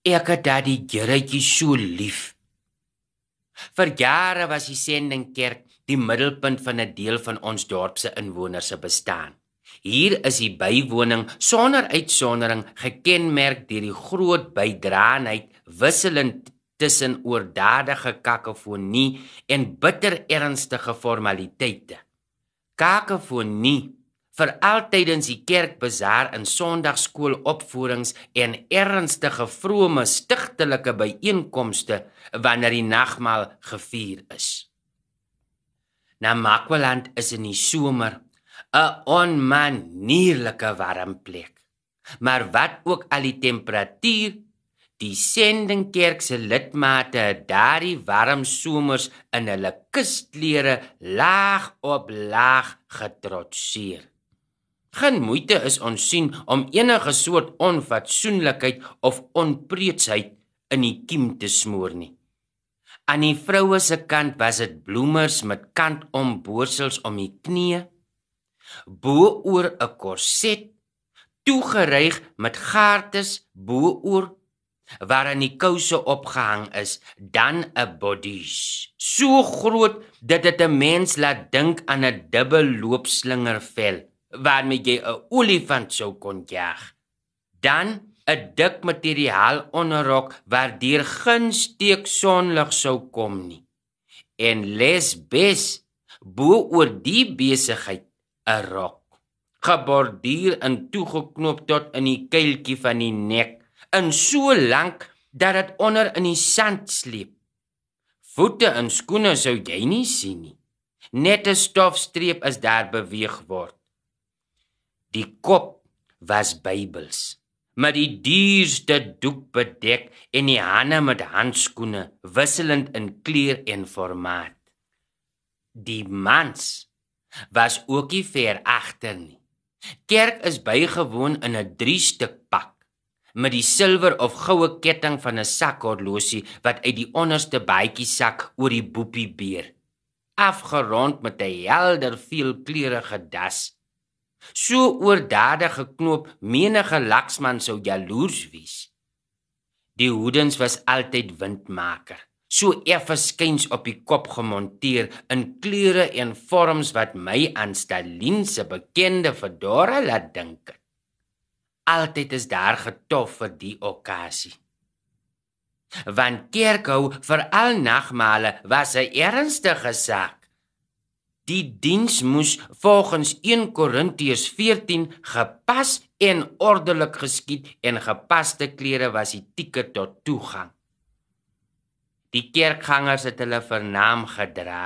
Ek het daardie Geretjie so lief. Vir jare was die sendingkerk die middelpunt van 'n deel van ons dorp se inwoners se bestaan. Hier is die bywoning sonder uitsondering gekenmerk deur die groot bydraenheid wisselend tussen oordadige kakofonie en bitter ernstige formaliteite. Kakofonie vir altydens die kerkbazaar in sonndagskoolopvoerings en ernstige vrome stigtelike byeenkomste wanneer die nagmaal gevier is. Na Makwaland is in die somer 'n onmanierlike warm plek. Maar wat ook al die temperatuur Die sendingkerk se lidmate het daardie warm somers in hulle kusklere laag op laag getrotseer. Geen moeite is ons sien om enige soort onfatsoenlikheid of onpreetsheid in die kiem te smoor nie. Aan die vroue se kant was dit bloemers met kantom borsels om die knie, bo oor 'n korset, toegeryg met gaartes bo oor waarin die kouse opgehang is, dan 'n bodies. So groot dat dit 'n mens laat dink aan 'n dubbel loopslingervel waarmee jy 'n olifant sou kon jag. Dan 'n dik materiaal onderrok waardeur geen steek sonlig sou kom nie. En lesbes bo oor die besigheid 'n rok geborduur en toegeknoop tot in die kuiltjie van die nek in so lank dat dit onder in die sand sleep. Voete en skoene sou jy nie sien nie. Net 'n stofstreep is daar beweeg word. Die kop was Bybels, met die duurste doek bedek en die hande met handskoene wisselend in kleur en formaat. Die mans was ook nie ver agter nie. Kerk is bygewoon in 'n 3-stuk pak met die silwer of goue ketting van 'n sakhorlosie wat uit die onderste baadjie sak oor die boepie beer afgerond met 'n helder veelkleurige das so oordadig geknoop menige laksman sou jaloers wees die hoedens was altyd windmaker so effe skuins op die kop gemonteer in kleure en vorms wat my aan Stalin se bekende fedora laat dink altyd is daar getof vir die okasie. Want kerkhou vir al nagmale was 'n ernstige saak. Die diens moes volgens 1 Korintiërs 14 gepas en ordelik geskied en gepaste klere was die tiket tot toegang. Die kerkgangers het hulle vernaam gedra.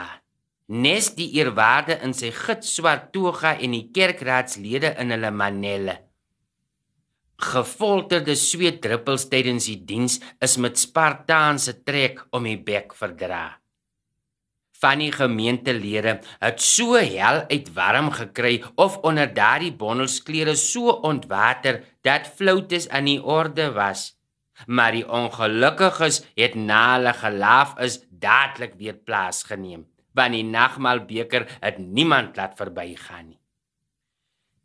Nes die eerwaarde in sy gitswart toga en die kerkraadslede in hulle manelle gefolterde sweetdruppels tydens die diens is met spartaanse trek om die bek verdra. Van die gemeentelede het so hel uit warm gekry of onder daardie bondelsklere so ontwater dat floutes aan die orde was. Maar die ongelukkiges het na hulle gelaaf is dadelik weer plaasgeneem, want die nagmaalbeker het niemand laat verbygaan nie.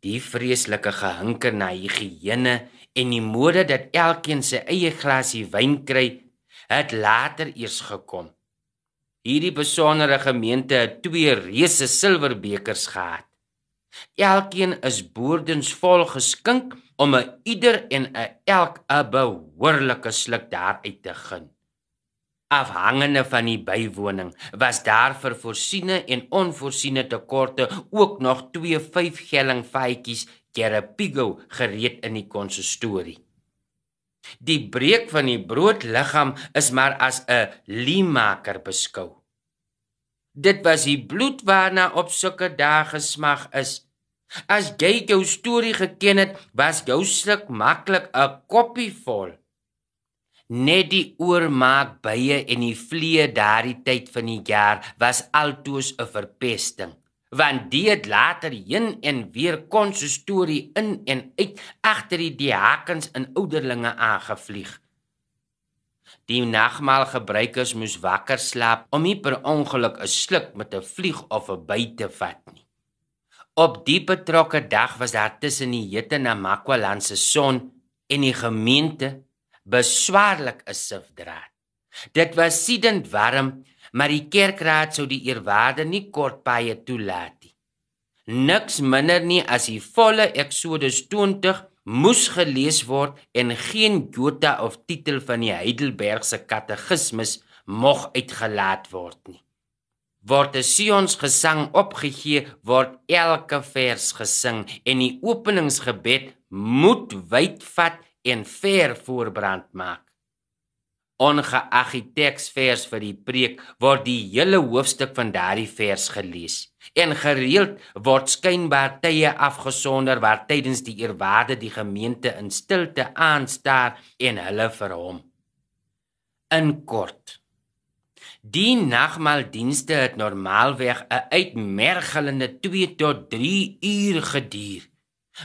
Die vreeslike gehinker na higiëne en die mode dat elkeen sy eie glasie wyn kry, het later eers gekom. Hierdie besondere gemeente het twee reuse silverbekers gehad. Elkeen is boordensvol geskink om 'n ieder en 'n elk 'n behoorlike sluk daaruit te gun. Afhangende van die bywoning was daar vir voorsiene en onvoorsiene tekorte ook nog twee 5 gelling faadjies Kerapigo gereed in die konsistorie. Die breek van die broodliggaam is maar as 'n liemaker beskou. Dit was die bloed waarna op sulke dae gesmag is. As jy jou storie geken het, was jou sluk maklik 'n koppie vol. Net die oormaak bye en die vlee daardie tyd van die jaar was altoos 'n verpesting want die het later heen en weer kon se storie in en uit agter die diakens in ouderlinge aangevlieg. Die nagmaal gebruikers moes wakker slaap om nie per ongeluk 'n sluk met 'n vlieg of 'n byt te vat nie. Op die betrokke dag was daar tussen die Jete na Makwaland se son en die gemeente beswaarlik 'n sifdraad. Dit was siedend warm, maar die kerkraad sou die eerwaarde nie kort baie toelaat nie. Niks minder nie as die volle Exodus 20 moes gelees word en geen jota of titel van die Heidelbergse katekismus mog uitgelaat word nie. Word die Sions gesang opgegee, word elke vers gesing en die openingsgebed moet wyd vat en ver voorbrand maak. Ongeag die teksvers vir die preek word die hele hoofstuk van daardie vers gelees. En gereeld word skynbaar tye afgesonder waar tydens die eerwaarde die gemeente in stilte aanstaar en hulle vir hom. In kort. Die nagmaaldienste het normaalweg 'n uitmergelende 2 tot 3 uur geduur.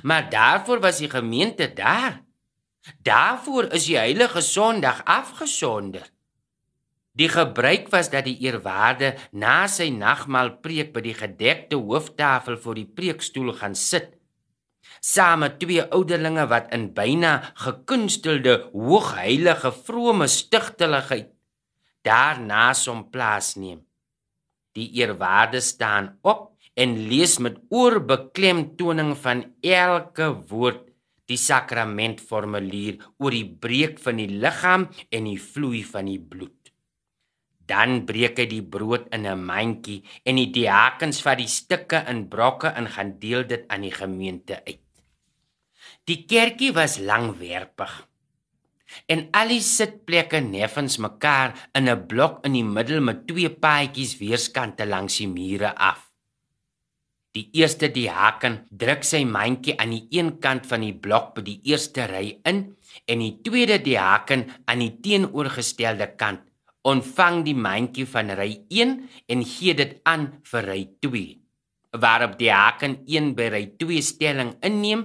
Maar daarvoor was die gemeente daar. Daarvoor is die heilige Sondag afgesonder. Die gebruik was dat die eerwaarde na sy nagmaal preek by die gedekte hooftafel voor die preekstoel gaan sit. Saam met twee ouderlinge wat in byna gekunstelde hoogheilige vrome stigteligheid daarna som plaasneem. Die eerwaarde staan op en lees met oorbeklemtoning van elke woord die sakramentformulier oor die breek van die liggaam en die vloei van die bloed. Dan breek hy die brood in 'n mandjie en die diakens vat die stukke in brokke en gaan deel dit aan die gemeente uit. Die kerkie was langwerpig. En al die sitplekke neffens mekaar in 'n blok in die middel met twee paadjies weerskante langs die mure af. Die eerste diaken druk sy mandjie aan die een kant van die blok by die eerste ry in en die tweede diaken aan die teenoorgestelde kant ontvang die mandjie van ry 1 en gee dit aan vir ry 2. Waarop diaken 1 by ry 2 stelling inneem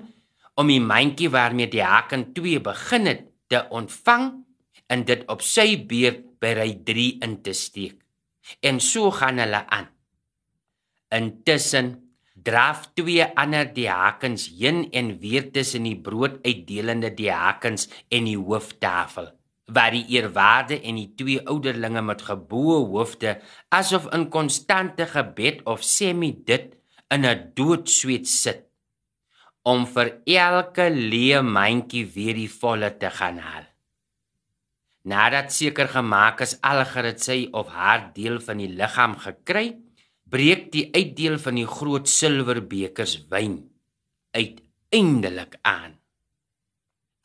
om die mandjie waarmee diaken 2 begin het te ontvang en dit op sy beurt by ry 3 in te steek. En so gaan hulle aan. Intussen draf twee ander diakens heen en weer tussen die brooduitdelende diakens en die hooftafel waar die eerwaarde en die twee ouderlinge met geboë hoofde asof in konstante gebed of semi dit in 'n doodsweet sit om vir elke leë mandjie weer die volle te gaan haal. Nadat seker gemaak is algerit sy of haar deel van die liggaam gekry breek die uitdeel van die groot silwerbekers wyn uiteindelik aan.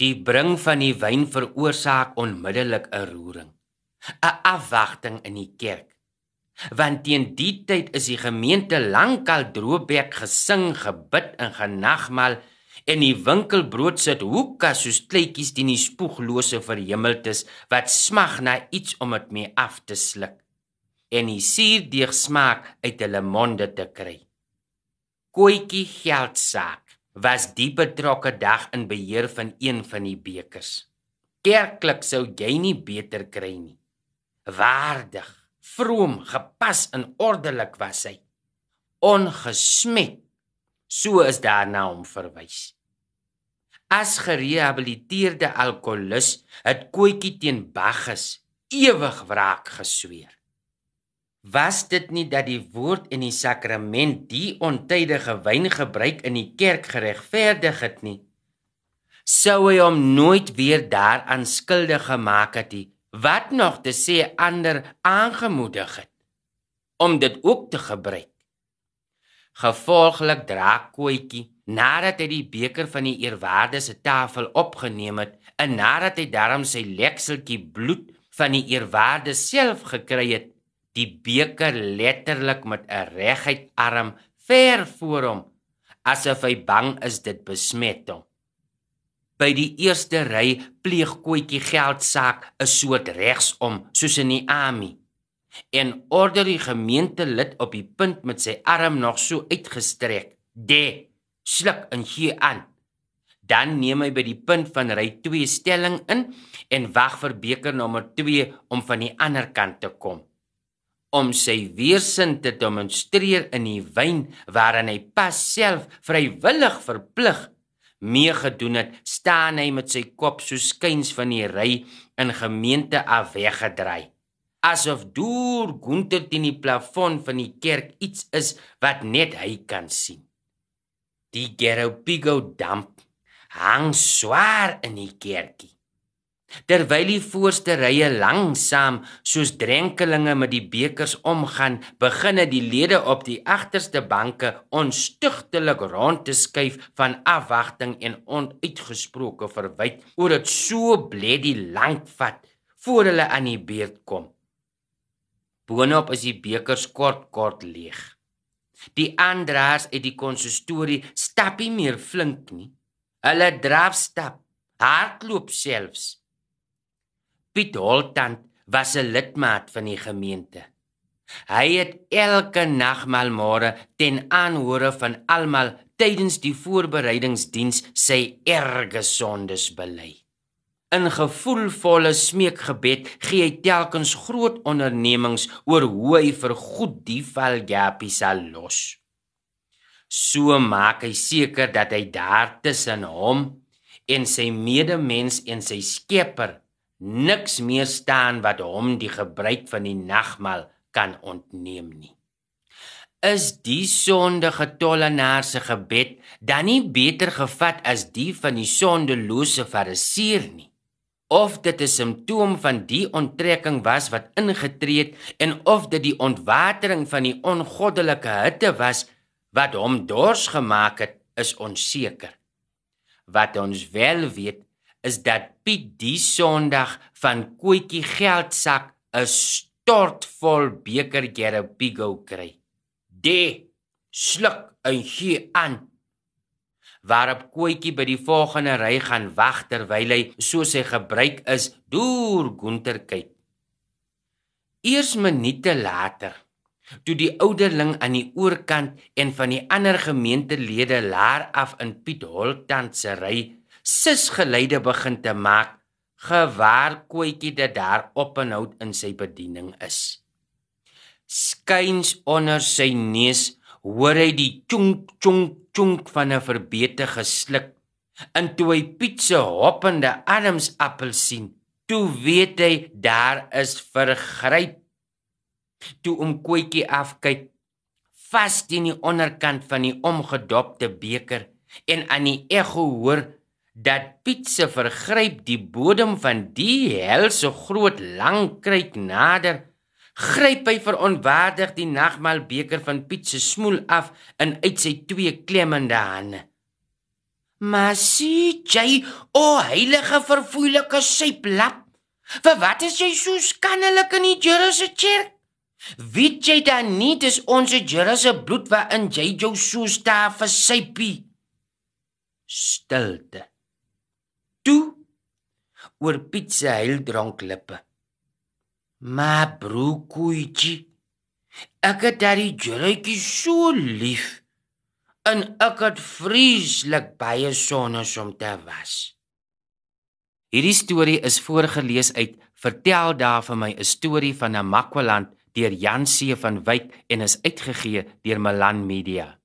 Die bring van die wyn veroorsaak onmiddellik 'n roering, 'n afwagting in die kerk. Want teen die tyd is die gemeente lankal droobek gesing, gebid en genagmaal en die winkelbrood sit hoeka soos kleutjies teen die spoeglose verhemeltes wat smag na iets om dit mee af te sluk en die suurdeeg smaak uit hulle monde te kry. Koetjie geldsaak was die betrokke dag in beheer van een van die bekers. Kerklik sou jy nie beter kry nie. Waardig, vroom, gepas en ordelik was hy. Ongesmet. So is daarna hom verwys. As gerehabiliteerde alkoholus het Koetjie teen Bagges ewig wraak gesweer was dit nie dat die woord en die sakrament die ontydige wyn gebruik in die kerk geregverdig het nie? Sou hy hom nooit weer daaraan skuldig gemaak het nie wat nog te sê ander aangemoedig het om dit ook te gebruik? Gevolglik dra koetjie nadat hy die beker van die eerwaarde se tafel opgeneem het en nadat hy daarom sy lekseltjie bloed van die eerwaarde self gekry het die beker letterlik met 'n reguit arm ver voor hom asof hy bang is dit besmet hom. By die eerste ry pleeg koetjie geldsaak 'n soort regsom soos in die army en order die gemeentelid op die punt met sy arm nog so uitgestrek. De sluk en gee aan. Dan neem hy by die punt van ry 2 stelling in en wag vir beker nommer 2 om van die ander kant te kom om sy weerstand te demonstreer in die wyn waarin hy pas self vrywillig verplig meegedoen het, staan hy met sy kop so skuins van die ry in gemeente af weggedraai. Asof deur Gunter teen die plafon van die kerk iets is wat net hy kan sien. Die Geropigo damp hang swaar in die kerkie. Terwyl die voorste rye langsam soos drenkelinge met die bekers omgaan, beginne die lede op die agterste banke onstugtelik rond te skuif van afwagting en onuitgesproke verwyd oor dit so bledie lank vat voor hulle aan die beurt kom. Boonop is die bekers kort kort leeg. Die aandraers uit die konsistorie stap nie meer flink nie. Hulle draf stap, hardloop selfs. Piet Holtand was 'n lidmaat van die gemeente. Hy het elke nagmaal môre ten aanhore van almal tydens die voorbereidingsdiens sy erge sondes bely. In gevoelvolle smeekgebed gee hy telkens groot ondernemings oor hoe hy vir goed die val Japie sal los. So maak hy seker dat hy daar tussen hom en sy medemens en sy Skepper niks meer staan wat hom die gebruik van die nagmaal kan ontneem nie. Is die sondige tollenaar se gebed dan nie beter gevat as die van die sondelose fariseer nie? Of dit 'n simptoom van die onttrekking was wat ingetree het en of dit die ontwatering van die ongoddelike hitte was wat hom dors gemaak het, is onseker. Wat ons wel weet is dat Piet die Sondag van Koetjie geldsak 'n stortvol beker Gerapigo kry. De sluk en gee aan. Waarop Koetjie by die volgende ry gaan wag terwyl hy soos hy gebruik is deur Gunter kyk. Eers minute later toe die ouderling aan die oorkant en van die ander gemeentelede laar af in Piet Holtand se ry sis geleide begin te maak gewaar koetjie dit daar op en hout in sy bediening is. Skuins onder sy neus hoor hy die chunk chunk chunk van 'n verbete gesluk. En toe hy Piet se hoppende arms appel sien toe weet hy daar is vergryp. Toe om koetjie afkyk vas teen die onderkant van die omgedopte beker en aan die ekho hoor dat Piet se vergryp die bodem van die helse groot lang kruik nader gryp hy verontwaardig die nagmaalbeker van Piet se smoel af in uit sy twee klemmende hande. Maar sien jy o heilige verfoeilike syplap vir wat is jy so skandelik in die Here se kerk weet jy dan nie dis ons Here se bloed waarin jy jou so sta vir sypie stilte oor Piet se heildronk lippe. Maar broekoetjie, ek het daai jurretjie so lief en ek het vreeslik baie sonnes om te was. Hierdie storie is voorgeles uit Vertel daar vir my 'n storie van 'n Makwaland deur Jan C van Wyk en is uitgegee deur Malan Media.